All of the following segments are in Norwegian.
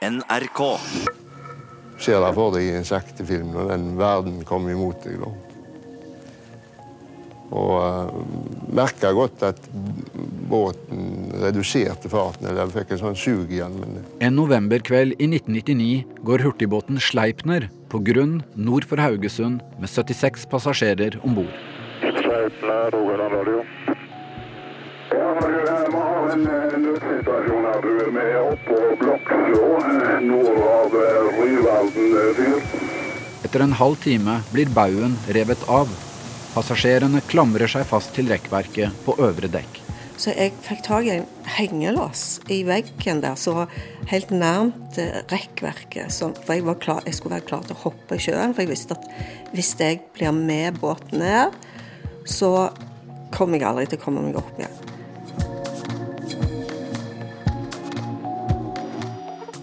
NRK. Ser deg for deg i en sektefilm når den verden kommer imot deg. da. Og uh, merka godt at båten reduserte farten, eller fikk en sånn sug igjen. Men En novemberkveld i 1999 går hurtigbåten Sleipner på grunn nord for Haugesund med 76 passasjerer om bord. Sleipner, Rogaland radio. Ja, en nødsituasjon her. Du er med oppå Blokkså, eh, nord av eh, Ryvalden eh, fyr. Etter en halv time blir baugen revet av. Passasjerene klamrer seg fast til rekkverket på øvre dekk. Så jeg fikk tak i en hengelås i veggen der som var helt nærmt rekkverket. Så, for jeg, var klar, jeg skulle være klar til å hoppe i sjøen, for jeg visste at hvis jeg blir med båten ned, så kommer jeg aldri til å komme meg opp igjen.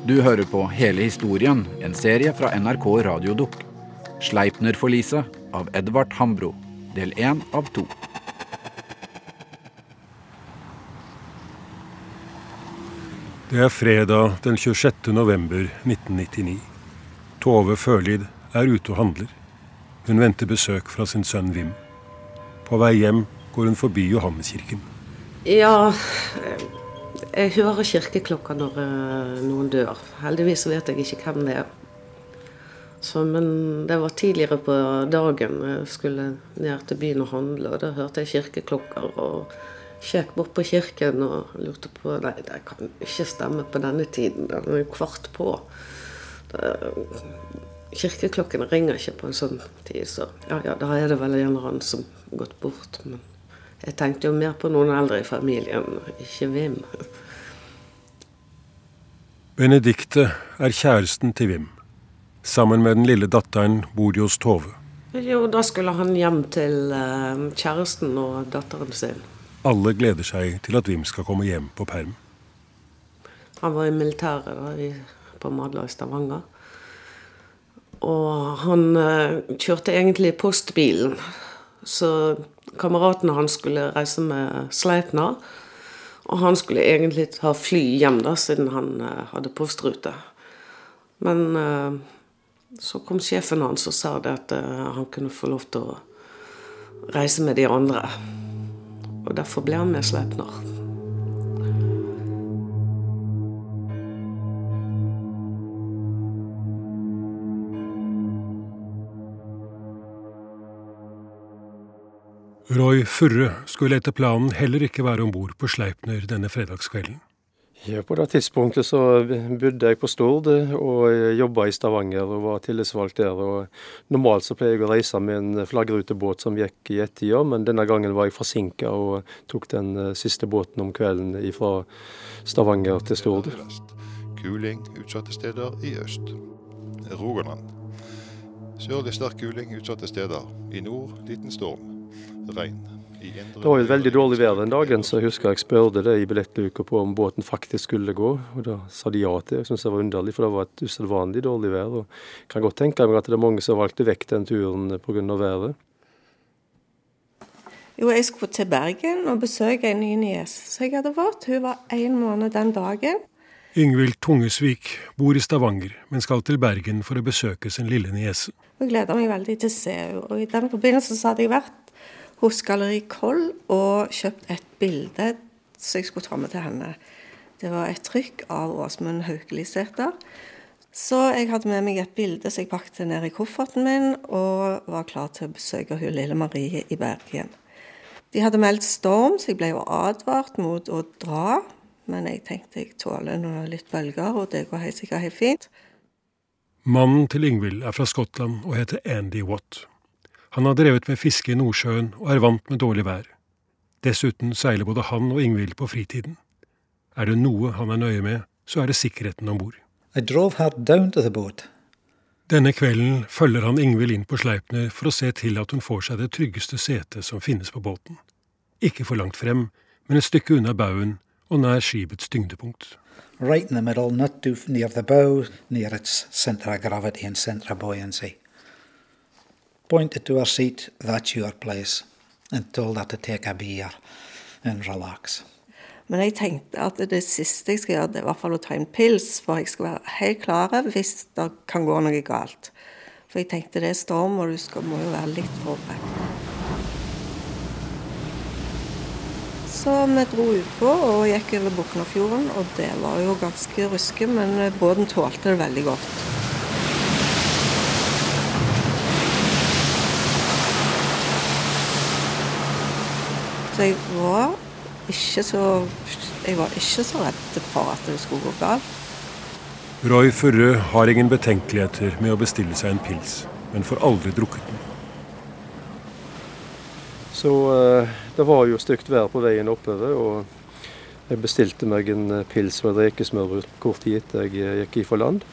Du hører på Hele historien, en serie fra NRK Radiodukk. Sleipner-forliset av Edvard Hambro. Del én av to. Det er fredag den 26. november 1999. Tove Førlid er ute og handler. Hun venter besøk fra sin sønn Wim. På vei hjem går hun forbi Johanneskirken. Ja, jeg hører kirkeklokka når eh, noen dør. Heldigvis vet jeg ikke hvem det er. Så, men det var tidligere på dagen jeg skulle ned til byen og handle, og da hørte jeg kirkeklokker. og Kjekk bort på kirken og lurte på Nei, det kan ikke stemme på denne tiden. Den er jo kvart på. Det, kirkeklokkene ringer ikke på en sånn tid, så ja, ja, da er det vel en eller annen som har gått bort. Men jeg tenkte jo mer på noen eldre i familien, ikke Vim. Benedikte er kjæresten til Wim. Sammen med den lille datteren bor de hos Tove. Jo, da skulle han hjem til eh, kjæresten og datteren sin. Alle gleder seg til at Wim skal komme hjem på perm. Han var i militæret da, på Madla i Stavanger. Og han eh, kjørte egentlig postbilen. Så kameraten hans skulle reise med Sleipner. Og han skulle egentlig ta fly hjem, da, siden han eh, hadde postrute. Men eh, så kom sjefen hans og sa det at eh, han kunne få lov til å reise med de andre. Og derfor ble han med Sleipner. Roy Furre skulle etter planen heller ikke være om bord på Sleipner denne fredagskvelden. Ja, På det tidspunktet så bodde jeg på Stord og jobba i Stavanger og var tillitsvalgt der. og Normalt så pleier jeg å reise med en flaggrutebåt som gikk i ett-tida, men denne gangen var jeg forsinka og tok den eh, siste båten om kvelden fra Stavanger til Stord. Kuling utsatte steder i øst. Rogaland. Sørlig sterk kuling utsatte steder. I nord liten storm. Regn. Det var jo et veldig dårlig vær den dagen, så jeg husker jeg spurte det i billettluka på om båten faktisk skulle gå. Og da sa de ja til. Jeg syntes det var underlig, for det var et usedvanlig dårlig vær. Og jeg kan godt tenke meg at det er mange som valgte vekk den turen pga. været. Jo, jeg skulle til Bergen og besøke en ny niese som jeg hadde fått. Hun var én måned den dagen. Yngvild Tungesvik bor i Stavanger, men skal til Bergen for å besøke sin lille niese. Jeg gleder meg veldig til å se henne. Og i den forbindelse så hadde jeg vært hos Galleri Koll og kjøpt et bilde som jeg skulle ta med til henne. Det var et trykk av Åsmund Haukelisæter. Så jeg hadde med meg et bilde som jeg pakket ned i kofferten min, og var klar til å besøke hun lille Marie i Bergen. De hadde meldt storm, så jeg ble jo advart mot å dra. Men jeg tenkte jeg tåler noen litt bølger, og det går helt sikkert helt fint. Mannen til Yngvild er fra Skottland og heter Andy Watt. Han har drevet med fiske i Nordsjøen og er vant med dårlig vær. Dessuten seiler både han og Ingvild på fritiden. Er det noe han er nøye med, så er det sikkerheten om bord. Denne kvelden følger han Ingvild inn på Sleipner for å se til at hun får seg det tryggeste setet som finnes på båten. Ikke for langt frem, men et stykke unna baugen og nær skipets tyngdepunkt. Right in the middle, not too near the bow, near its center of gravity and center of buoyancy. Pointed to her seat, that's your place, and told her to take a beer and relax. Men jeg tenkte at det siste jeg skal gjøre, det er i hvert fall å ta en pils, for jeg skal være helt klar hvis det kan gå noe galt. For jeg tenkte det er storm, og du skal, må jo være litt forberedt. Så vi dro utpå og gikk over Buknafjorden, og det var jo ganske ruske, men båten tålte det veldig godt. Så jeg var ikke så Jeg var ikke så redd for at det skulle gå galt. Roy Furre har ingen betenkeligheter med å bestille seg en pils, men får aldri drukket den. Så eh, det var jo stygt vær på veien oppover, og jeg bestilte meg en eh, pils og et rekesmørbrød kort tid etter jeg eh, gikk ifra land.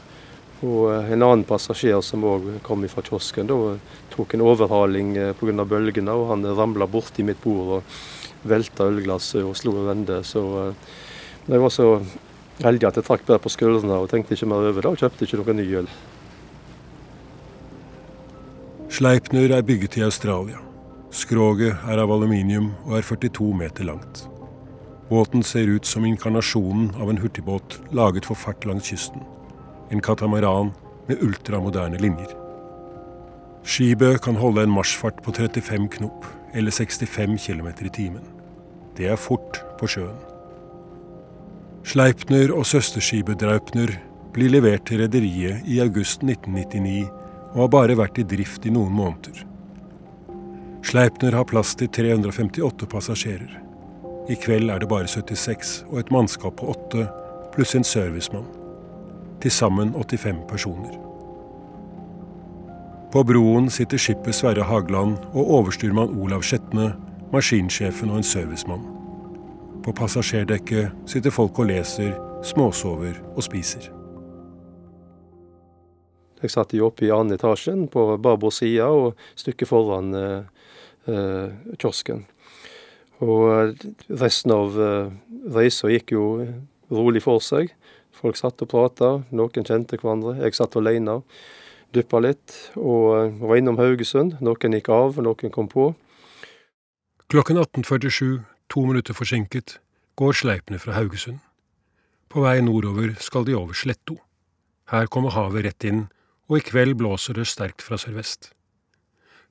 Og en annen passasjer som òg kom fra kiosken, da tok en overhaling pga. bølgene, og han ramla borti mitt bord og velta ølglasset og slo en vende. Så jeg var så heldig at jeg trakk bare på skuldrene og tenkte ikke mer over det, og kjøpte ikke noe ny øl. Sleipner er bygget i Australia. Skroget er av aluminium og er 42 meter langt. Båten ser ut som inkarnasjonen av en hurtigbåt laget for fart langs kysten. En katamaran med ultramoderne linjer. Skibø kan holde en marsjfart på 35 knop, eller 65 km i timen. Det er fort på sjøen. Sleipner og søsterskipet Draupner blir levert til rederiet i august 1999 og har bare vært i drift i noen måneder. Sleipner har plass til 358 passasjerer. I kveld er det bare 76 og et mannskap på åtte, pluss en servicemann. Til sammen 85 personer. På broen sitter skipet Sverre Hagland og overstyrmann Olav Skjetne, maskinsjefen og en servicemann. På passasjerdekket sitter folk og leser, småsover og spiser. Jeg satt jo oppe i andre etasjen på babord side og stykket foran eh, Eh, kiosken. Og resten av eh, reisa gikk jo rolig for seg. Folk satt og prata, noen kjente hverandre. Jeg satt alene, dyppa litt og var innom Haugesund. Noen gikk av, noen kom på. Klokken 18.47, to minutter forsinket, går sleipene fra Haugesund. På vei nordover skal de over Sletto. Her kommer havet rett inn, og i kveld blåser det sterkt fra sørvest.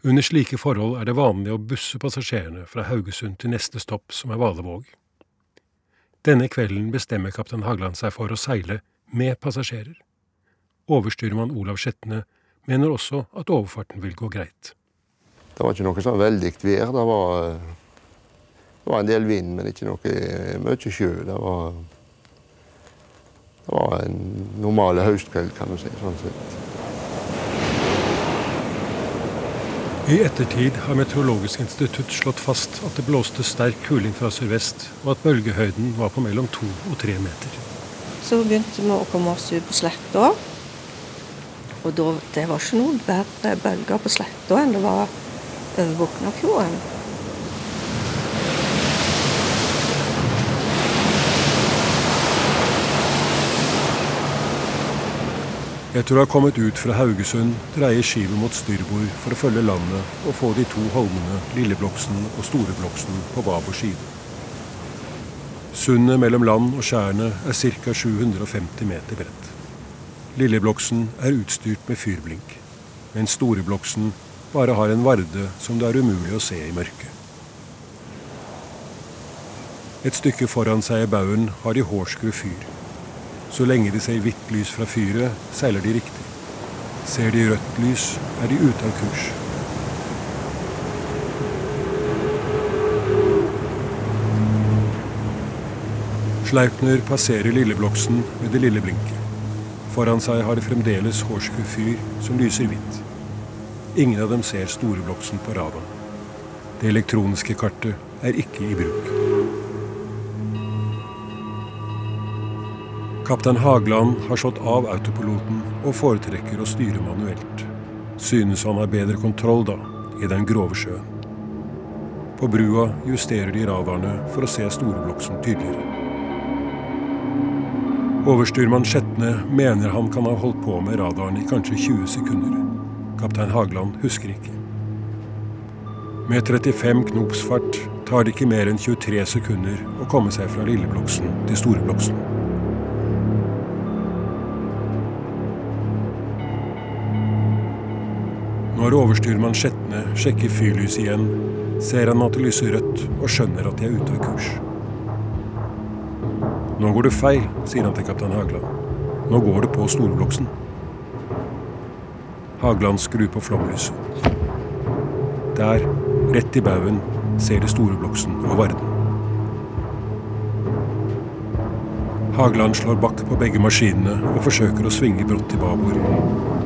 Under slike forhold er det vanlig å busse passasjerene fra Haugesund til neste stopp, som er Valevåg. Denne kvelden bestemmer kaptein Hagland seg for å seile med passasjerer. Overstyrmann Olav Skjetne mener også at overfarten vil gå greit. Det var ikke noe sånn veldig vær. Det var, det var, en del vind, men ikke noe mye sjø. Det var, det var en normal høstkveld, kan du si. sånn sett. I ettertid har Meteorologisk institutt slått fast at det blåste sterk kuling fra sørvest, og at bølgehøyden var på mellom to og tre meter. Så begynte vi å komme oss ut på sletta. Og da, det var ikke noen verre bølger på sletta enn det var over Buknafjorden. Etter å ha kommet ut fra Haugesund dreier skipet mot styrbord for å følge landet og få de to holmene Lillebloksen og Storebloksen på babord side. Sundet mellom land og skjærene er ca. 750 meter bredt. Lillebloksen er utstyrt med fyrblink, mens Storebloksen bare har en varde som det er umulig å se i mørket. Et stykke foran seg i baugen har de hårskru fyr. Så lenge de ser hvitt lys fra fyret, seiler de riktig. Ser de rødt lys, er de ute av kurs. Sleipner passerer Lillebloksen med det lille blinket. Foran seg har det fremdeles Horsku fyr som lyser hvitt. Ingen av dem ser Storebloksen på radaren. Det elektroniske kartet er ikke i bruk. Kaptein Hagland har slått av autopiloten og foretrekker å styre manuelt. Synes han har bedre kontroll da, i den grove sjøen. På brua justerer de radarene for å se storebloksen tydeligere. Overstyrmann Skjetne mener han kan ha holdt på med radaren i kanskje 20 sekunder. Kaptein Hagland husker ikke. Med 35 knops fart tar det ikke mer enn 23 sekunder å komme seg fra Lillebloksen til Storebloksen. Når overstyrmann Skjetne sjekker fyrlyset igjen, ser han at det lyser rødt, og skjønner at de er ute av kurs. Nå går det feil, sier han til kaptein Hagland. Nå går det på Storbloksen. Hagland skrur på flomlyset. Der, rett i baugen, ser de Storebloksen og Varden. Hagland slår bakk på begge maskinene og forsøker å svinge brått til babord.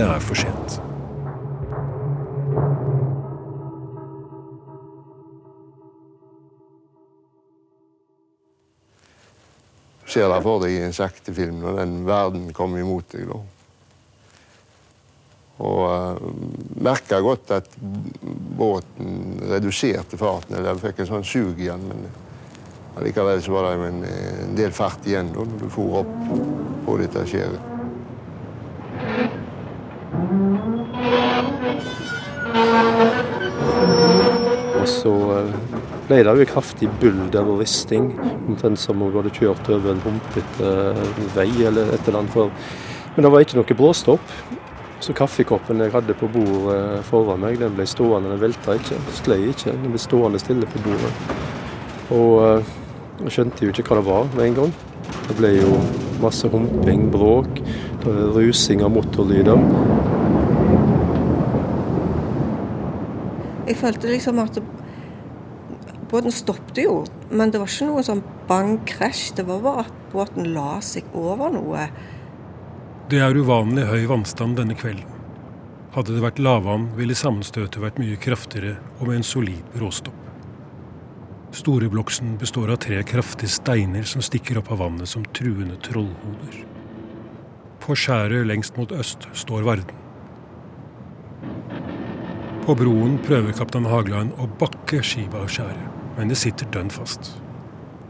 Det er for sent. ser deg for deg i en sakte film når den verden kommer imot deg. da. Og uh, merka godt at båten reduserte farten. eller fikk en sånn sug igjen, men allikevel så var det en del fart igjen da, når du for opp på dette skjæret. Ble det jo kraftig bulder og risting, omtrent som om du hadde kjørt over en humpete eh, vei eller et eller annet. For. Men det var ikke noe bråstopp. Så kaffekoppen jeg hadde på bordet foran meg, den ble stående, den velta ikke. Sklei ikke, den ble stående stille på bordet. Og eh, jeg skjønte jo ikke hva det var med en gang. Det ble jo masse humping, bråk, rusing av motorlyder. Jeg følte liksom at båten stoppet jo, men det var ikke noe sånn bang-krasj. Det var bare at båten la seg over noe. Det er uvanlig høy vannstand denne kvelden. Hadde det vært lavvann, ville sammenstøtet vært mye kraftigere og med en solid råstopp. Storebloksen består av tre kraftige steiner som stikker opp av vannet som truende trollhoder. På skjæret lengst mot øst står Varden. På broen prøver kaptein Hageland å bakke skipet av skjæret, men det sitter dønn fast.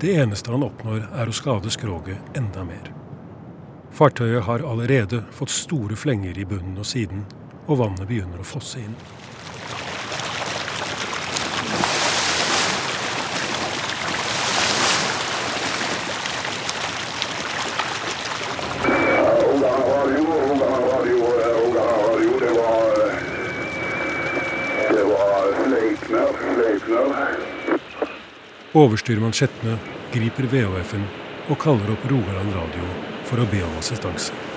Det eneste han oppnår, er å skade skroget enda mer. Fartøyet har allerede fått store flenger i bunnen og siden, og vannet begynner å fosse inn. Overstyrmann Skjetne griper VHF-en og kaller opp Rogaland Radio for å be om assistanse.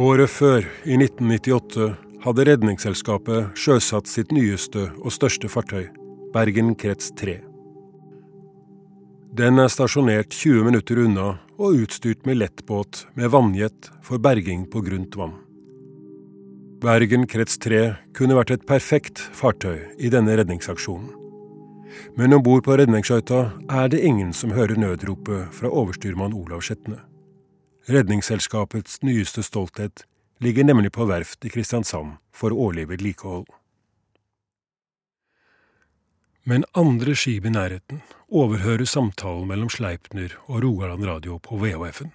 Året før, i 1998, hadde Redningsselskapet sjøsatt sitt nyeste og største fartøy, Bergen Krets 3. Den er stasjonert 20 minutter unna og utstyrt med lettbåt med vannjet for berging på grunt vann. Bergen Krets 3 kunne vært et perfekt fartøy i denne redningsaksjonen. Men om bord på redningsskøyta er det ingen som hører nødropet fra overstyrmann Olav Skjetne. Redningsselskapets nyeste stolthet ligger nemlig på verft i Kristiansand for årlig vedlikehold. Men andre skip i nærheten overhører samtalen mellom Sleipner og Rogaland Radio på VHF-en.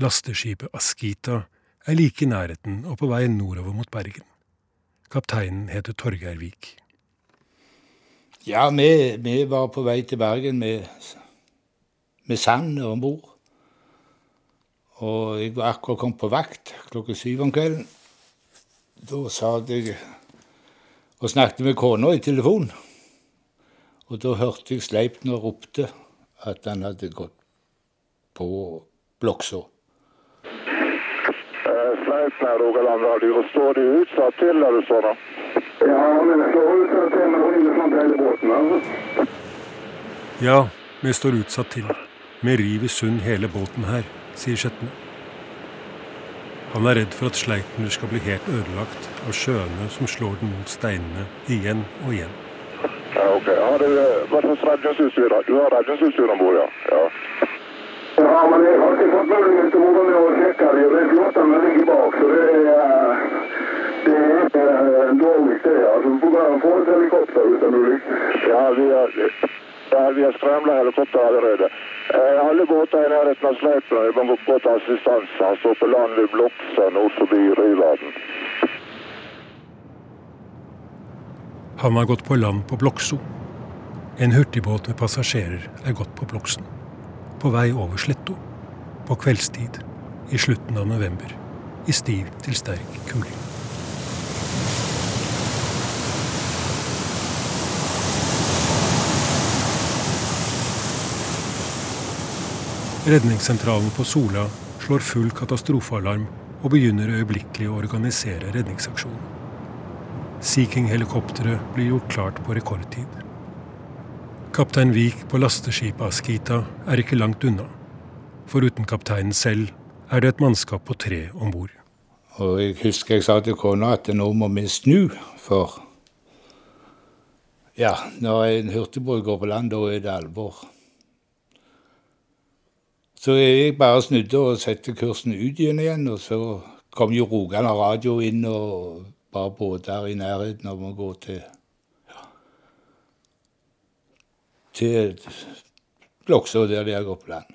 Lasteskipet Askita er like i nærheten og på vei nordover mot Bergen. Kapteinen heter Torgeir Vik. Ja, vi, vi, var på vei til Bergen med, med sand om bord. Og jeg var akkurat kommet på vakt klokka syv om kvelden. Da satt jeg og snakket med kona i telefon. Og da hørte jeg Sleipner ropte at han hadde gått på Blokså. Sleipner, Rogaland Radio, står du utsatt til, er det sånn? Ja, men det står utsatt til med hundre hele båten. altså. Ja, vi står utsatt til. Med riv i sund hele båten her, sier Skjetne. Han er redd for at Sleipner skal bli helt ødelagt av sjøene som slår den mot steinene igjen og igjen. Ja, ok. Har du, vært hos redningsutstyr du? har redningsutstyr om bord, ja. ja. Ja, men jeg har ikke fått mulighet til å gå ned og sjekke det. Det er flåttene ligger bak, så det er, eh, det er eh, dårlig det. Altså, vi får få et helikopter uten det mulig. Ja, vi har, ja, vi har helikopter allerede. Eh, alle båter i nærheten av Sleipner vi må gå til assistanse. Han står på land ved Bloksa nord forbi Ryverden. Han har gått på land på Blokso. En hurtigbåt med passasjerer er gått på Bloksen. På vei over Sletto. På kveldstid. I slutten av november. I stiv til sterk kuling. Redningssentralen på Sola slår full katastrofealarm og begynner øyeblikkelig å organisere redningsaksjonen. Sea King-helikopteret blir gjort klart på rekordtid. Kaptein Vik på lasteskipet Askita er ikke langt unna. Foruten kapteinen selv er det et mannskap på tre om bord. Og jeg husker jeg sa til kona at nå må vi snu, for ja, når en hurtigbåt går på land, da er det alvor. Så jeg bare snudde og satte kursen ut igjen, og så kom jo Rogaland Radio inn og bare båter i nærheten av å gå til ja, til Bloksa, der de har gått på land.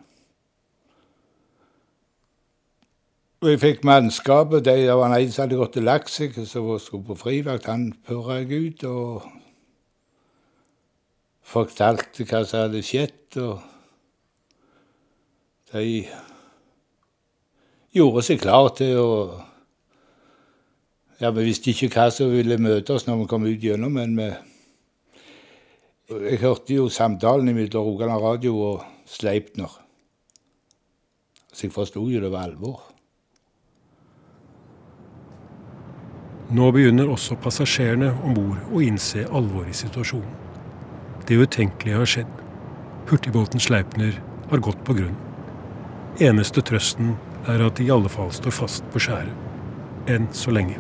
Og jeg fikk mannskapet. Det var en som hadde gått og lagt seg, som skulle på frivakt. Han purra jeg ut og fortalte hva som hadde skjedd. og de gjorde seg klar til å Ja, Vi visste ikke hva som ville møte oss når vi kom ut gjennom, men vi Jeg hørte jo samtalen mellom Rogaland Radio og Sleipner. Så jeg forsto jo det var alvor. Nå begynner også passasjerene om bord å innse alvoret i situasjonen. Det utenkelige har skjedd. Hurtigbåten Sleipner har gått på grunn. Eneste trøsten er at de i alle fall står fast på skjæret. Enn så lenge.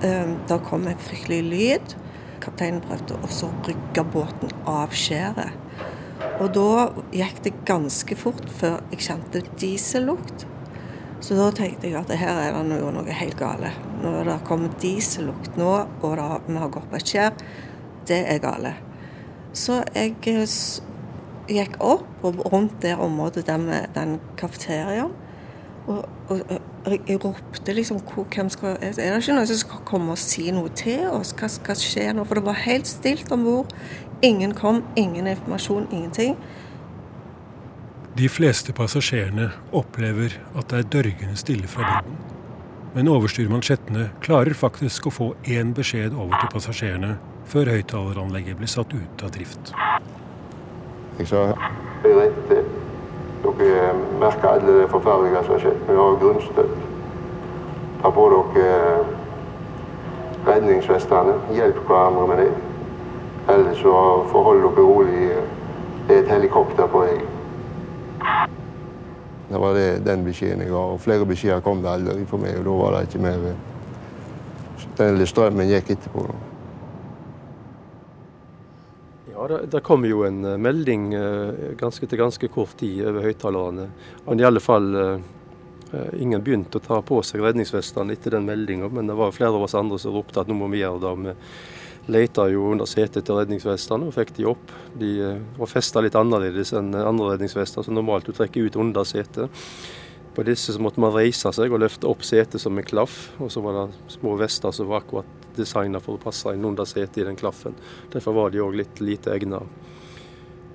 Eh, Da kom en fryktelig lyd. Kapteinen prøvde også å rygge båten av skjæret. Og da gikk det ganske fort før jeg kjente diesellukt. Så da tenkte jeg at her er det noe, noe helt gale. Når det kommer diesellukt nå, og det, vi har gått på et skjær, det er gale. Så jeg eh, gikk opp og rundt det området der med den kafeteriaen. Og, og, og jeg, ropte liksom hvem skal, Er det ikke noen som skal komme og si noe til oss? Hva skal skje nå? For det var helt stilt om bord. Ingen kom, ingen informasjon, ingenting. De fleste passasjerene opplever at det er dørgende stille fra broen. Men overstyrmansjettene klarer faktisk å få én beskjed over til passasjerene før høyttaleranlegget blir satt ut av drift. Jeg sa det er. Dere merker alle det forferdelige som har skjedd. Vi har grunnstøtt. Ta på dere eh, redningsvestene. Hjelp hverandre med det. Ellers så forhold dere rolig. Det er et helikopter på vei. Det var det, den beskjeden jeg ga. Og flere beskjeder kom det aldri for meg, og da var det ikke mer Den strømmen gikk etterpå. da. Ja, det, det kom jo en eh, melding eh, ganske til ganske kort tid over høyttalerne. Men i alle fall eh, eh, Ingen begynte å ta på seg redningsvestene etter den meldinga, men det var flere av oss andre som ropte at nå må vi gjøre det. Vi leita jo under setet til redningsvestene og fikk de opp. De eh, var festa litt annerledes enn andre redningsvester, som normalt du trekker ut under setet. På disse så måtte man reise seg og løfte opp setet som en klaff, og så var det små vester som var akkurat designa for å passe inn under setet i den klaffen. Derfor var de òg litt lite egna.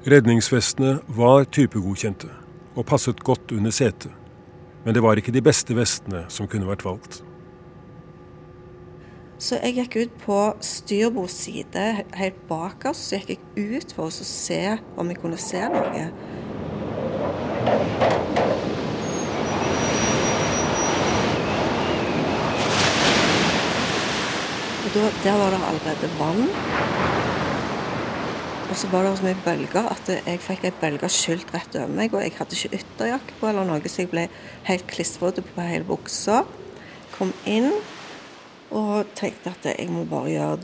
Redningsvestene var typegodkjente og passet godt under setet. Men det var ikke de beste vestene som kunne vært valgt. Så jeg gikk ut på styrbords side helt bak oss. Så gikk jeg ut for å se om jeg kunne se noe. Og da, Der var det allerede vann. Og så var det så mye bølger at jeg fikk ei bølge skylt rett over meg. Og jeg hadde ikke ytterjakke på eller noe, så jeg ble helt klistrete på hele buksa. Kom inn og tenkte at jeg må bare gjøre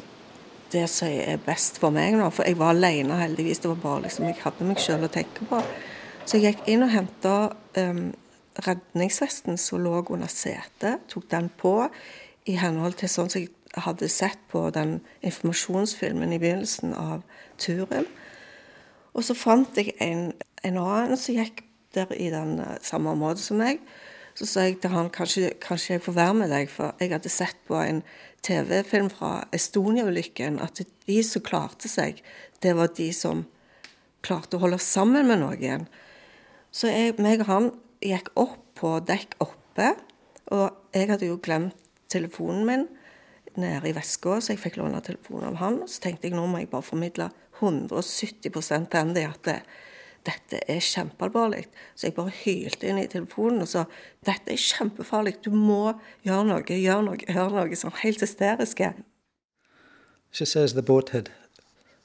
det som er best for meg nå. For jeg var alene heldigvis. Det var bare liksom, Jeg hadde meg sjøl å tenke på. Så jeg gikk inn og henta um, redningsvesten som lå under setet. Tok den på i henhold til sånn som jeg hadde sett på den informasjonsfilmen i begynnelsen av turen. Og så fant jeg en, en annen som gikk der i den eh, samme området som meg. Så sa jeg til han kanskje, kanskje jeg får være med deg, for jeg hadde sett på en TV-film fra Estonia-ulykken at de som klarte seg, det var de som klarte å holde sammen med noen. Så jeg, meg og han gikk opp på dekk oppe, og jeg hadde jo glemt telefonen min nede i veska, så jeg fikk låne telefonen av han. Så tenkte jeg nå må jeg bare formidle 170 til Andy at det, dette er kjempealvorlig. Så jeg bare hylte inn i telefonen og sa dette er kjempefarlig, du må gjøre noe, gjøre noe, gjøre noe. Sånn helt hysteriske. She says the boat had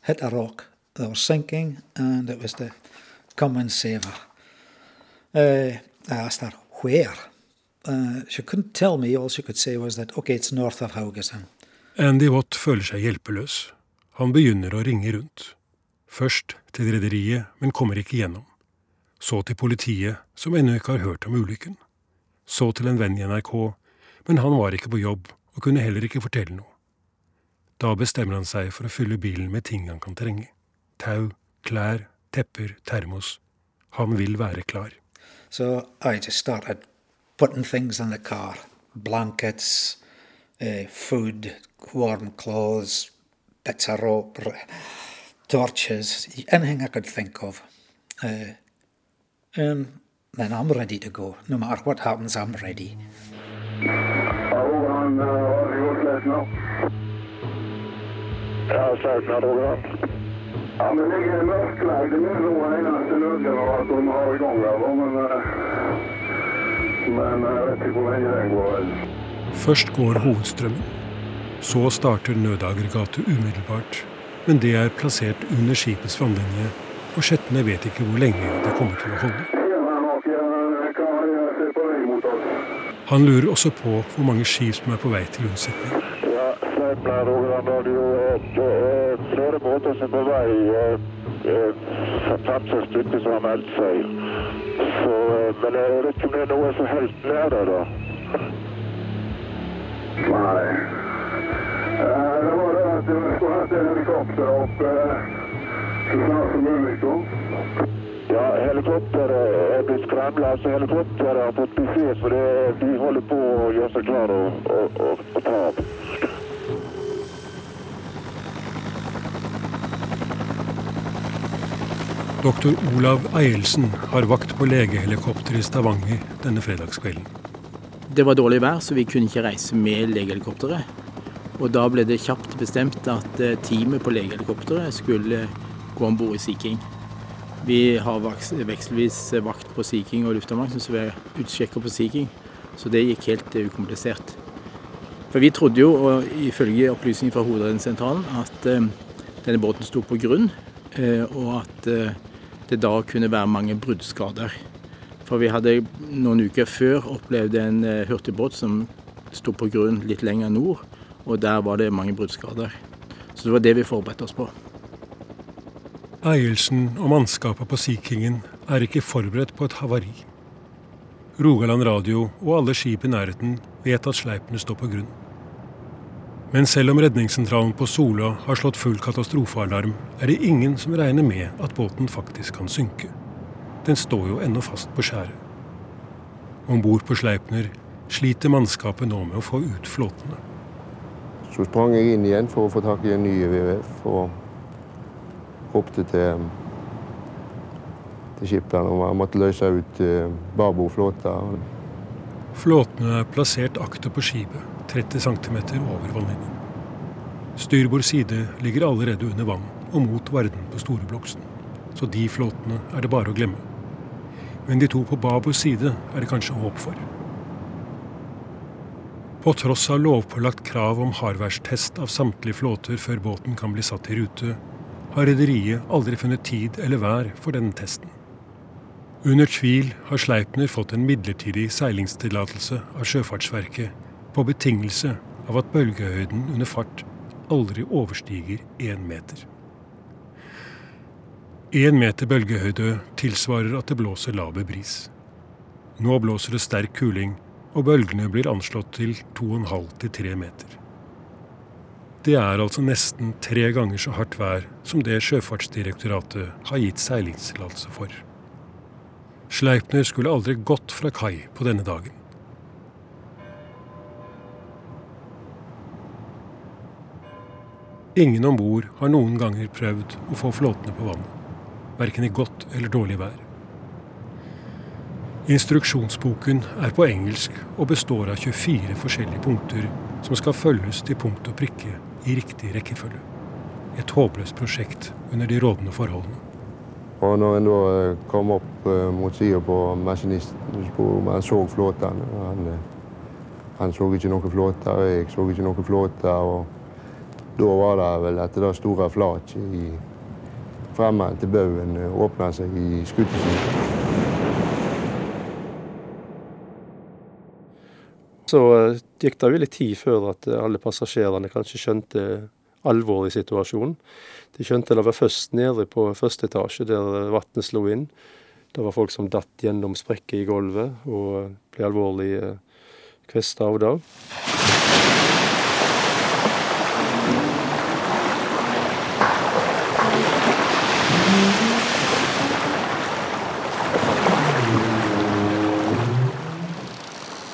hit a rock. They were sinking, and it was to come and save her. Uh, I asked her where. Uh, she couldn't tell me. All she could say was that okay, it's north of Haugesund. Andy Watt føler seg hjelpeløs. Han begynner å ringe rundt. Først til rederiet, men kommer ikke gjennom. Så til politiet, som ennå ikke har hørt om ulykken. Så til en venn i NRK, men han var ikke på jobb og kunne heller ikke fortelle noe. Da bestemmer han seg for å fylle bilen med ting han kan trenge. Tau, klær, tepper, termos. Han vil være klar. So I just started putting things in the car blankets, uh, food, warm clothes, bits of rope, torches, anything I could think of. Uh, um, then I'm ready to go. No matter what happens, I'm ready. Rogaland, har det gått lett nå? Ja, Serpna Rogaland. Ja, men det ligger mørklagd. Det er noe eneste nødgeneratoren vi har i gang her, da, men eh, Men jeg vet ikke hvor lenge den går. Først går hovedstrømmen. Så starter nødaggregatet umiddelbart, men det er plassert under skipets vannlinje, og skjettene vet ikke hvor lenge det kommer til å holde. Han lurer også på hvor mange skip som er på vei til unnsetning. Det er flere båter som er på vei. eh, eh, Fem-seks stykker som har meldt seg. Eh, men jeg vet ikke om det er noe som helt der da. En helikopter opp eh, så snart som mulig. Ja, helikopteret er blitt skremla. Altså, helikopteret har fått beskjed, for det, de holder på å gjøre seg klare og, og, og, og ta av. Doktor Olav Eielsen har vakt på legehelikopter i Stavanger denne fredagskvelden. Det var dårlig vær, så vi kunne ikke reise med legehelikopteret. Og da ble det kjapt bestemt at eh, teamet på legehelikopteret skulle gå om bord i Sea King. Vi har vekselvis vakt på Sea King og luftambulansen, så vi er utsjekker på Sea King. Så det gikk helt eh, ukomplisert. For vi trodde jo, og ifølge opplysninger fra Hovedredningssentralen, at eh, denne båten sto på grunn, og at det da kunne være mange bruddskader. For vi hadde noen uker før opplevd en hurtigbåt som sto på grunn litt lenger nord, og der var det mange bruddskader. Så det var det vi forberedte oss på. Eielsen og mannskapet på Sea Kingen er ikke forberedt på et havari. Rogaland Radio og alle skip i nærheten vet at sleipene står på grunn. Men selv om redningssentralen på Sola har slått full katastrofealarm, er det ingen som regner med at båten faktisk kan synke. Den står jo ennå fast på skjæret. Om bord på Sleipner sliter mannskapet nå med å få ut flåtene. Så sprang jeg inn igjen for å få tak i en ny VVF og ropte til, til skipperen om jeg måtte løse ut eh, barbordflåta. Flåtene er plassert akter på skipet, 30 cm over vannlinjen. Styrbord side ligger allerede under vann og mot Varden på Storebloksen, så de flåtene er det bare å glemme. Men de to på Babos side er det kanskje håp for. På tross av lovpålagt krav om hardværstest av samtlige flåter før båten kan bli satt i rute, har rederiet aldri funnet tid eller vær for denne testen. Under tvil har Sleipner fått en midlertidig seilingstillatelse av Sjøfartsverket på betingelse av at bølgehøyden under fart aldri overstiger én meter. Én meter bølgehøyde tilsvarer at det blåser laber bris. Nå blåser det sterk kuling, og bølgene blir anslått til 2,5-3 meter. Det er altså nesten tre ganger så hardt vær som det Sjøfartsdirektoratet har gitt seilingstillatelse for. Sleipner skulle aldri gått fra kai på denne dagen. Ingen om bord har noen ganger prøvd å få flåtene på vannet, verken i godt eller dårlig vær. Instruksjonsboken er på engelsk og består av 24 forskjellige punkter som skal følges til punkt og prikke i riktig rekkefølge. Et håpløst prosjekt under de rådende forholdene. Og når en da eh, kom opp uh, mot sida på maskinistsporet, man så flåtene han, han, så ikke noen flåte, og jeg så ikke noen flåte. Og da var det vel at det store flaket fremme til baugen åpna seg i skuddesiden. Så gikk det jo litt tid før at alle passasjerene kanskje skjønte alvoret i situasjonen. De skjønte det var først nede på første etasje, der vannet slo inn. Det var folk som datt gjennom sprekker i gulvet og ble alvorlig eh, kvesta av det.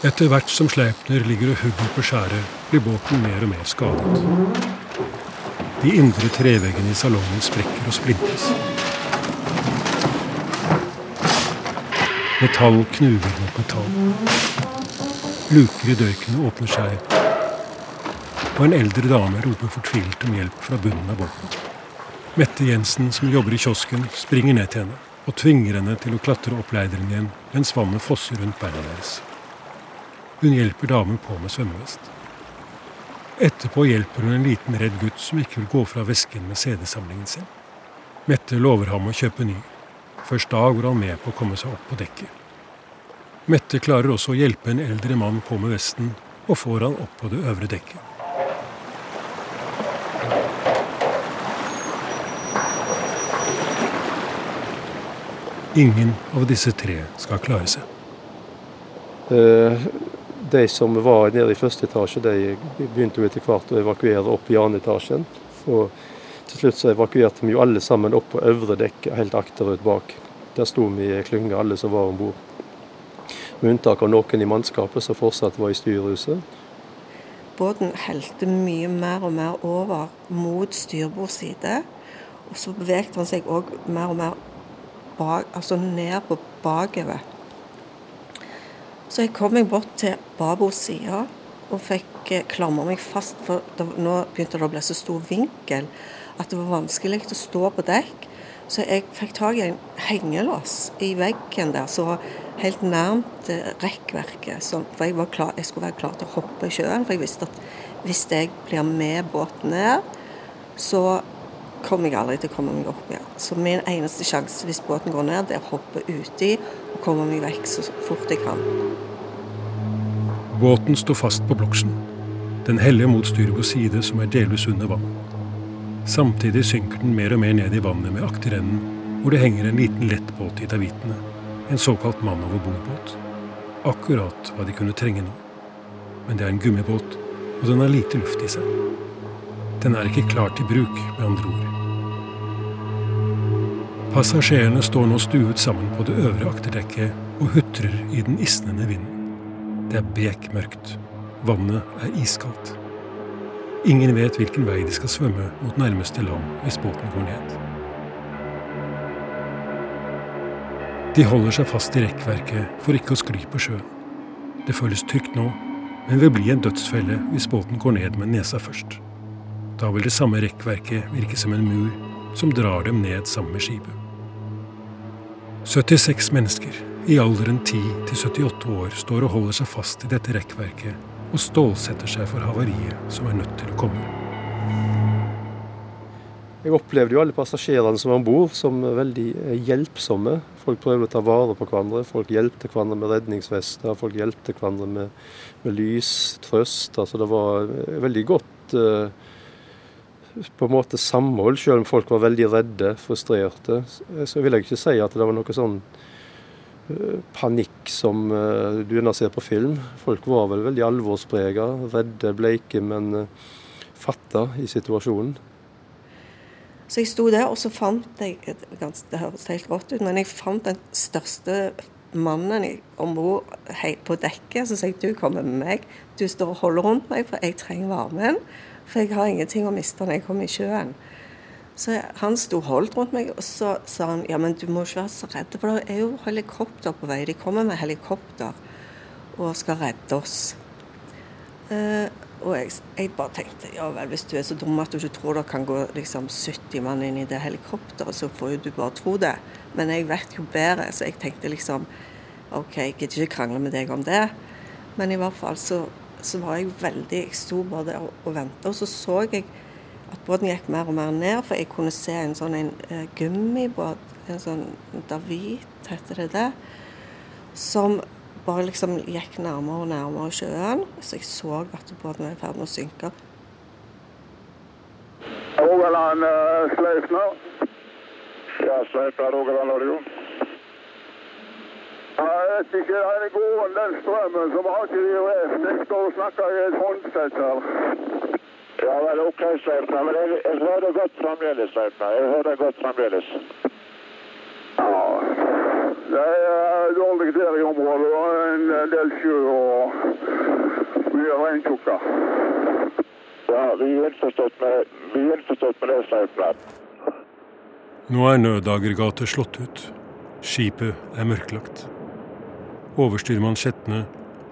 Etter hvert som Sleipner ligger og hugger på skjæret, blir båten mer og mer skadet. De indre treveggene i salongen sprekker og splintes. Metall knuger mot metall. Luker i dørkene åpner seg, og en eldre dame roper fortvilt om hjelp fra bunnen av båten. Mette Jensen, som jobber i kiosken, springer ned til henne og tvinger henne til å klatre opp leideren igjen mens vannet fosser rundt beina deres. Hun hjelper damen på med svømmevest. Etterpå hjelper hun en liten redd gutt som ikke vil gå fra vesken med CD-samlingen sin. Mette lover ham å kjøpe ny. Først da går han med på å komme seg opp på dekket. Mette klarer også å hjelpe en eldre mann på med vesten, og får han opp på det øvre dekket. Ingen av disse tre skal klare seg. Uh, de som var nede i første etasje, de begynte jo etter hvert å evakuere opp i andre etasjen. Og til slutt så evakuerte vi jo alle sammen opp på øvre dekk, helt akterut bak. Der sto vi i klynge, alle som var om bord. Med unntak av noen i mannskapet som fortsatt var i styrhuset. Båten helte mye mer og mer over mot styrbord side. Og så bevegde han seg òg mer og mer bak, altså ned på bakover. Så jeg kom meg bort til babos side og fikk eh, klamra meg fast, for det, nå begynte det å bli så stor vinkel at det var vanskelig å stå på dekk. Så jeg fikk tak i en hengelås i veggen der så helt nærmt eh, rekkverket. Så, for jeg, klar, jeg, skulle være klar til å hoppe i sjøen, for jeg visste at hvis jeg blir med båten ned, så kommer jeg aldri til å komme meg opp igjen. Så min eneste sjanse hvis båten går ned, det er å hoppe uti og komme meg vekk så fort jeg kan. Båten står fast på bloksen. Den heller mot styrbord side, som er delvis under vann. Samtidig synker den mer og mer ned i vannet med akterenden, hvor det henger en liten lettbåt i davitene. En såkalt mann over bord-båt. Akkurat hva de kunne trenge nå. Men det er en gummibåt, og den har lite luft i seg. Den er ikke klar til bruk, med andre ord. Passasjerene står nå stuet sammen på det øvre akterdekket og hutrer i den isnende vinden. Det er bekmørkt. Vannet er iskaldt. Ingen vet hvilken vei de skal svømme mot nærmeste land hvis båten går ned. De holder seg fast i rekkverket for ikke å skli på sjøen. Det føles trygt nå, men vil bli en dødsfelle hvis båten går ned med nesa først. Da vil det samme rekkverket virke som en mur som drar dem ned sammen med skipet. 76 mennesker i alderen 10 til 78 år står og holder seg fast i dette rekkverket og stålsetter seg for havariet som er nødt til å komme. Jeg opplevde jo alle passasjerene som var om bord som veldig eh, hjelpsomme. Folk prøvde å ta vare på hverandre. Folk hjelpte hverandre med redningsvester, folk hjelpte hverandre med, med lys, trøst. Altså det var eh, veldig godt eh, på en måte samhold, selv om folk var veldig redde, frustrerte. Så vil jeg ikke si at det var noe sånn panikk som du gjerne ser på film. Folk var vel veldig alvorsprega, redde, bleike, men fatta i situasjonen. Så jeg sto der, og så fant jeg Det høres helt rått ut, men jeg fant den største mannen om bord på dekket. Så sa jeg du kommer med meg. Du står og holder rundt meg, for jeg trenger varmen. For jeg har ingenting å miste når jeg kommer i sjøen. Så han sto holdt rundt meg, og så sa han ja, men du må ikke være så redd, for det er jo helikopter på vei. De kommer med helikopter og skal redde oss. Eh, og jeg, jeg, bare tenkte ja vel, hvis du er så dum at du ikke tror det kan gå liksom 70 mann inn i det helikopteret, så får jo du bare tro det. Men jeg vet jo bedre, så jeg tenkte liksom OK, jeg gidder ikke krangle med deg om det. Men i hvert fall så, så var jeg veldig Jeg sto bare der og, venta, og så så jeg at båten gikk mer og mer ned, for jeg kunne se en sånn en, uh, gummibåt, en sånn David, heter det det, som bare liksom gikk nærmere og nærmere sjøen, så jeg så at båten var i ferd med å synke. Rogaland uh, Sleipner. Ja, Sleipner, Rogaland. Jeg vet ikke, den går den strømmen, så vi har ikke IOF. Jeg står og snakker i et håndsett her. Ja vel, OK, Sleipner. Men jeg, jeg hører godt fremdeles, Sleipner. Jeg hører godt fremdeles. Ja. Det er dårlig der i området. og En del sjø og mye regntjukker. Ja, vi er innforstått med, vi er innforstått med det, Sleipner. Nå er nødaggregatet slått ut. Skipet er mørklagt. Overstyrmann Skjetne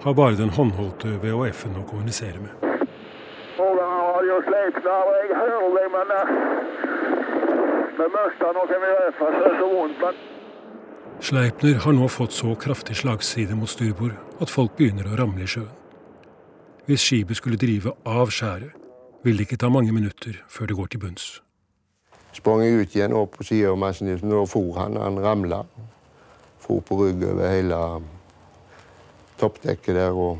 har bare den håndholdte VHF-en å kommunisere med. Sleipner, men... Sleipner har nå fått så kraftig slagside mot styrbord at folk begynner å ramle i sjøen. Hvis skipet skulle drive av skjæret, vil det ikke ta mange minutter før det går til bunns. Sprang jeg ut igjen opp på sida av maskinisten, og da for han. Han ramla. For på rygg over hele toppdekket der. og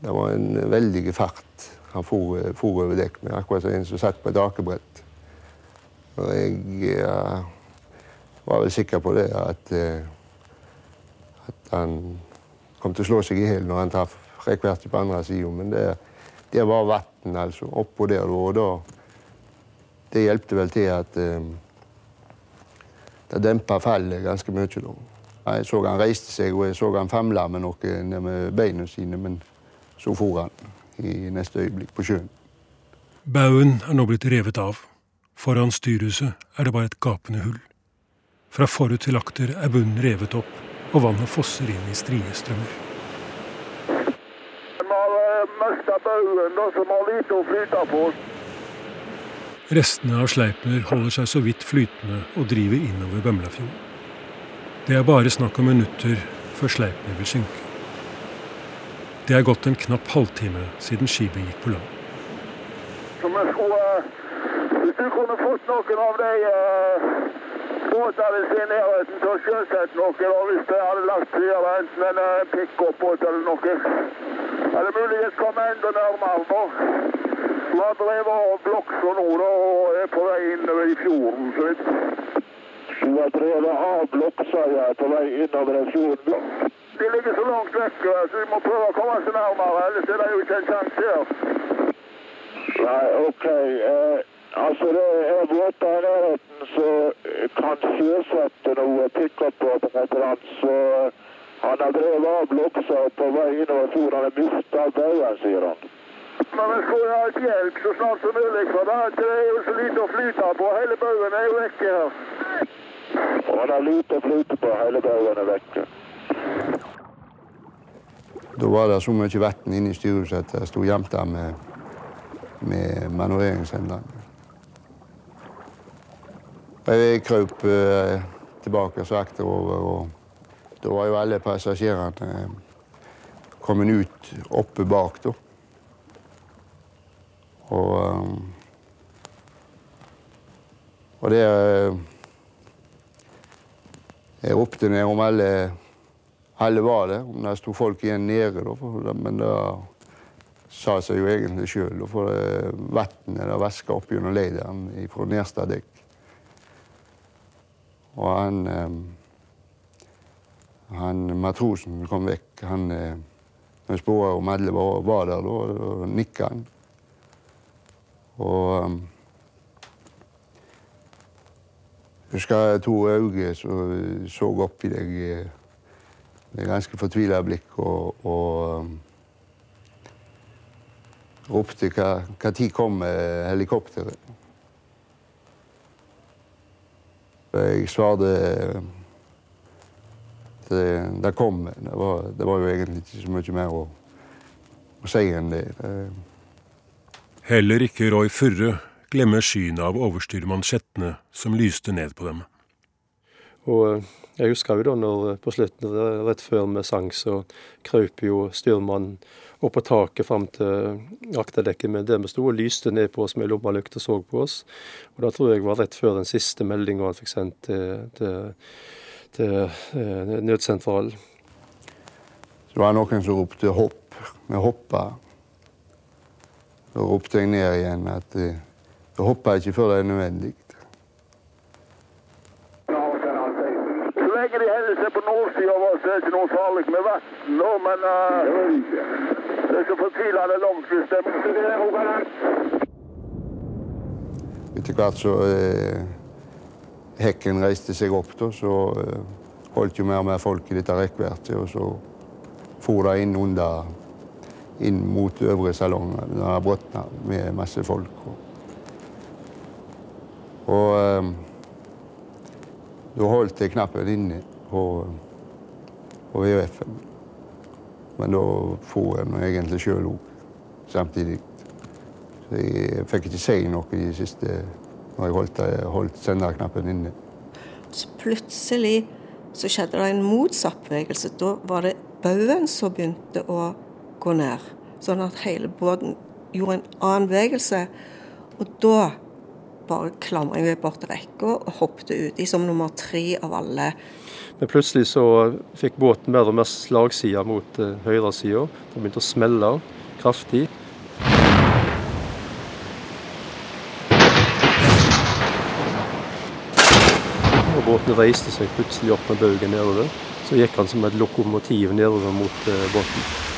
Det var en veldig fart han for, over dekk med, akkurat som en som satt på et akebrett. Og jeg ja, var vel sikker på det, at, at han kom til å slå seg i hjel når han traff rekkverket på andre sida. Men det, det var vann, altså. Oppå der, og da Det hjelpte vel til at um, det dempa fallet ganske mye. da. Jeg så han reiste seg, og jeg så han famla med noe ned med beina sine, men så for han i neste øyeblikk på sjøen. Baugen er nå blitt revet av. Foran styrhuset er det bare et gapende hull. Fra forut til akter er bunnen revet opp, og vannet fosser inn i strie strømmer. Vi har mista baugen, som har lite å flyte på. Restene av Sleipner holder seg så vidt flytende og driver innover Bømlafjorden. Det er bare snakk om minutter før Sleipner vil synke. Det er gått en knapp halvtime siden skipet gikk på land. Som hvis du kunne fått noen av de båtene i nærheten til å sjøsette noe, og hvis det hadde lagt fyr, enten en uh, pick-up-båt eller noe, hadde muligens kommet enda nærmere nå. Vi har drevet av Bloksa og er på vei innover i fjorden. så. Du har drevet av Bloksa ja, på vei innover en fjorden? De ligger så langt vekk, så vi må prøve å komme oss nærmere, ellers er det jo ikke en sjanse her. Nei, OK. Eh, altså, det er båter i nærheten som kan sjøsette noe pick-up-båter så han har drevet av Bloksa på vei innover fjorden. Han har mista baugen, sier han. Men vi skulle ha et hjelp så snart som mulig, for det er jo så lite å flyte på. Hele baugen er jo vekke her. Og han har lite og flyte på. Hele baugen er. Da var det så mye vann inne i styret at jeg sto gjemt der med med manøvreringshendene. Jeg krøp eh, tilbake sakterover, og da var jo alle passasjerene kommet ut oppe bak, da. Og, og det Jeg ropte ned om alle alle var der, Om det sto folk igjen nede, da, men det sa seg jo egentlig sjøl. For vannet vaska opp gjennom leiren fra nederste dekk. Og han, han matrosen kom vekk. Han vi spurte om alle var, var der, da, og nikka han. Og um, jeg husker to øyne som så opp i deg med ganske fortvila blikk og, og um, ropte hva, hva tid kom helikopteret. Jeg svarte det, det kom. Det var, det var, jo egentlig ikke så mye mer å, å si enn det. Heller ikke Roy Furre glemmer synet av overstyrmannsjettene som lyste ned på dem. Og jeg husker jo da når på slutten, rett før vi sang, så krøp jo styrmannen opp på taket fram til akterdekket med det vi sto og lyste ned på oss med lommelykt og så på oss. Og da tror jeg var rett før den siste meldinga han fikk sendt til, til, til eh, nødsentralen. Så var det noen som ropte 'hopp'. Vi hoppa. Da ropte jeg ned igjen at jeg hopper jeg ikke før det er nødvendig. lenge de holder seg på nordsida av oss, er det ikke noe farlig med vann nå, men uh, det er så fortvilende langt hvis det Etter hvert så eh, hekken reiste seg opp, da, så eh, holdt jo mer og mer folk i dette rekkverket. Og så for det inn under inn mot øvre salong. Det brøtna med masse folk. Og, og eh, da holdt jeg knappen inne på, på VHF-en. Men da for jeg egentlig sjøl òg samtidig. Så jeg fikk ikke si noe i det siste når jeg holdt, holdt senderknappen inne. Så plutselig så skjedde det en motsatt bevegelse. Da var det baugen som begynte å gå ned. Sånn at hele båten gjorde en annen bevegelse. Og da bare klamra meg bort til rekka og hoppet uti som nummer tre av alle. Men plutselig så fikk båten mer og mer slagside mot uh, høyresida. Den begynte å smelle kraftig. Og båten reiste seg plutselig opp med baugen nedover. Så gikk han som et lokomotiv nedover mot uh, båten.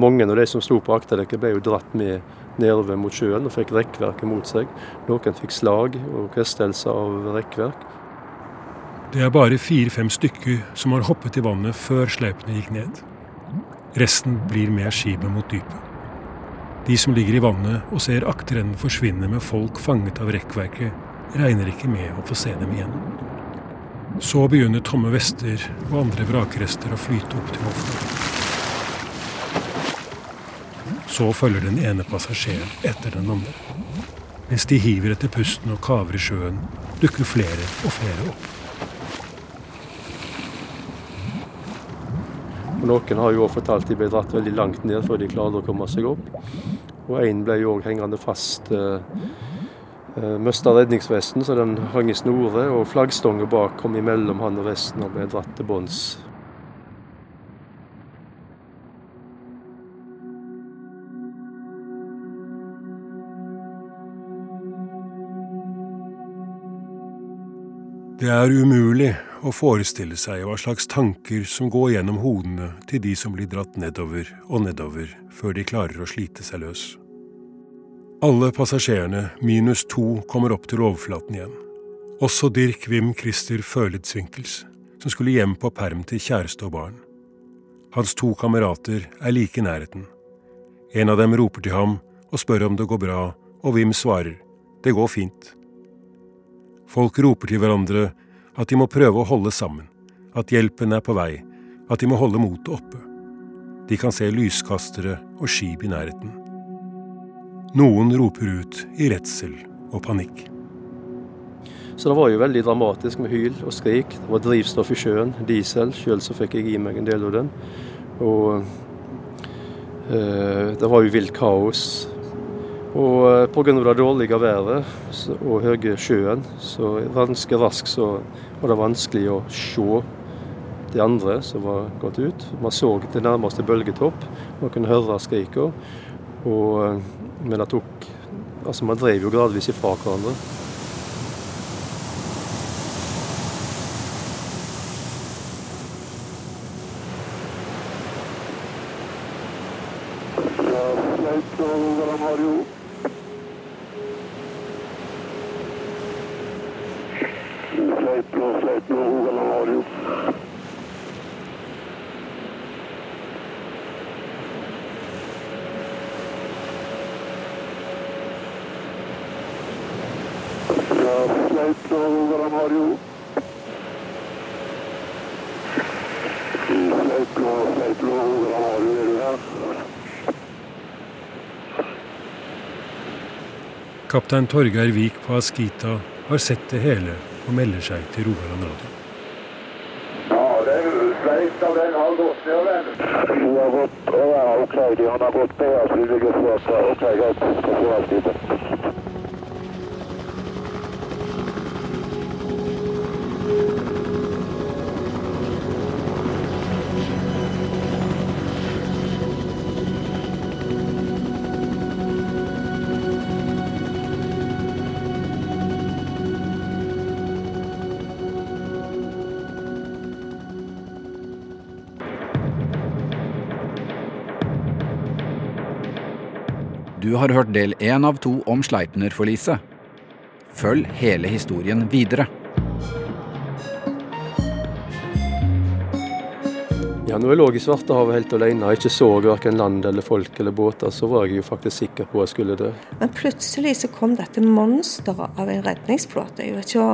Mange av de som sto på akterdekket, ble jo dratt med nedover mot sjøen og fikk rekkverket mot seg. Noen fikk slag og kvestelser av rekkverk. Det er bare fire-fem stykker som har hoppet i vannet før sleipene gikk ned. Resten blir med skipet mot dypet. De som ligger i vannet og ser akterenden forsvinne med folk fanget av rekkverket, regner ikke med å få se dem igjen. Så begynner tomme vester og andre vrakrester å flyte opp til overflaten. Så følger den ene passasjeren etter den andre. Mens de hiver etter pusten og kaver i sjøen, dukker flere og flere opp. Noen har jo fortalt de ble dratt veldig langt ned før de klarte å komme seg opp. Og en ble jo hengende fast. Uh, uh, Mista redningsvesten, så den hang i snore, og flaggstanga bak kom imellom han og resten og ble dratt til bunns. Det er umulig å forestille seg hva slags tanker som går gjennom hodene til de som blir dratt nedover og nedover før de klarer å slite seg løs. Alle passasjerene, minus to, kommer opp til overflaten igjen. Også Dirk Wim Christer Føledsvinkels, som skulle hjem på perm til kjæreste og barn. Hans to kamerater er like i nærheten. En av dem roper til ham og spør om det går bra, og Wim svarer det går fint. Folk roper til hverandre at de må prøve å holde sammen, at hjelpen er på vei, at de må holde motet oppe. De kan se lyskastere og skip i nærheten. Noen roper ut i redsel og panikk. Så det var jo veldig dramatisk med hyl og skrik. Det var drivstoff i sjøen, diesel. Sjøl så fikk jeg i meg en del av den. Og eh, det var jo vilt kaos. Og eh, pga. det dårlige været og høye sjøen, så ganske raskt så var det vanskelig å se de andre som var gått ut. Man så det nærmeste bølgetopp, man kunne høre skrikene. Eh, men det tok Altså, man drev jo gradvis ifra hverandre. Kaptein Torgeir Vik på Askita har sett det hele og melder seg til Rogaland Radio. Ja, den av den har gått ned, den. De har gått, ja, ok, de har gått på så vi ligger her. Ok, greit, skal få Askita. Du har hørt del én av to om Sleipner-forliset. Følg hele historien videre. Ja, når jeg lå i Svartehavet helt alene og ikke så verken land eller folk eller båter, så var jeg jo faktisk sikker på at jeg skulle dø. Men plutselig så kom dette monsteret av en redningsflåte. Jeg vet ikke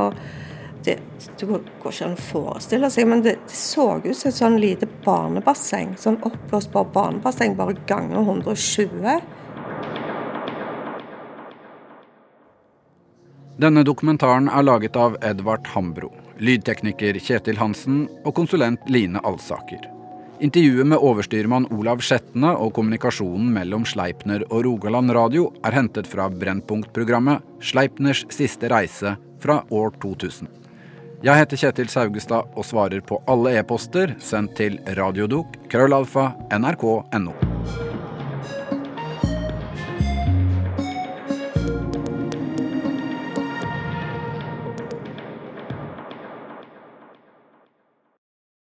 det, det går ikke an å forestille seg, men det, det så ut som et sånn lite barnebasseng. Sånn oppblåsbar barnebasseng, bare ganger 120. Denne dokumentaren er laget av Edvard Hambro, lydtekniker Kjetil Hansen og konsulent Line Alsaker. Intervjuet med overstyrmann Olav Skjetne og kommunikasjonen mellom Sleipner og Rogaland Radio er hentet fra Brennpunkt-programmet 'Sleipners siste reise' fra år 2000. Jeg heter Kjetil Saugestad og svarer på alle e-poster sendt til radiodok krøllalfa nrk.no.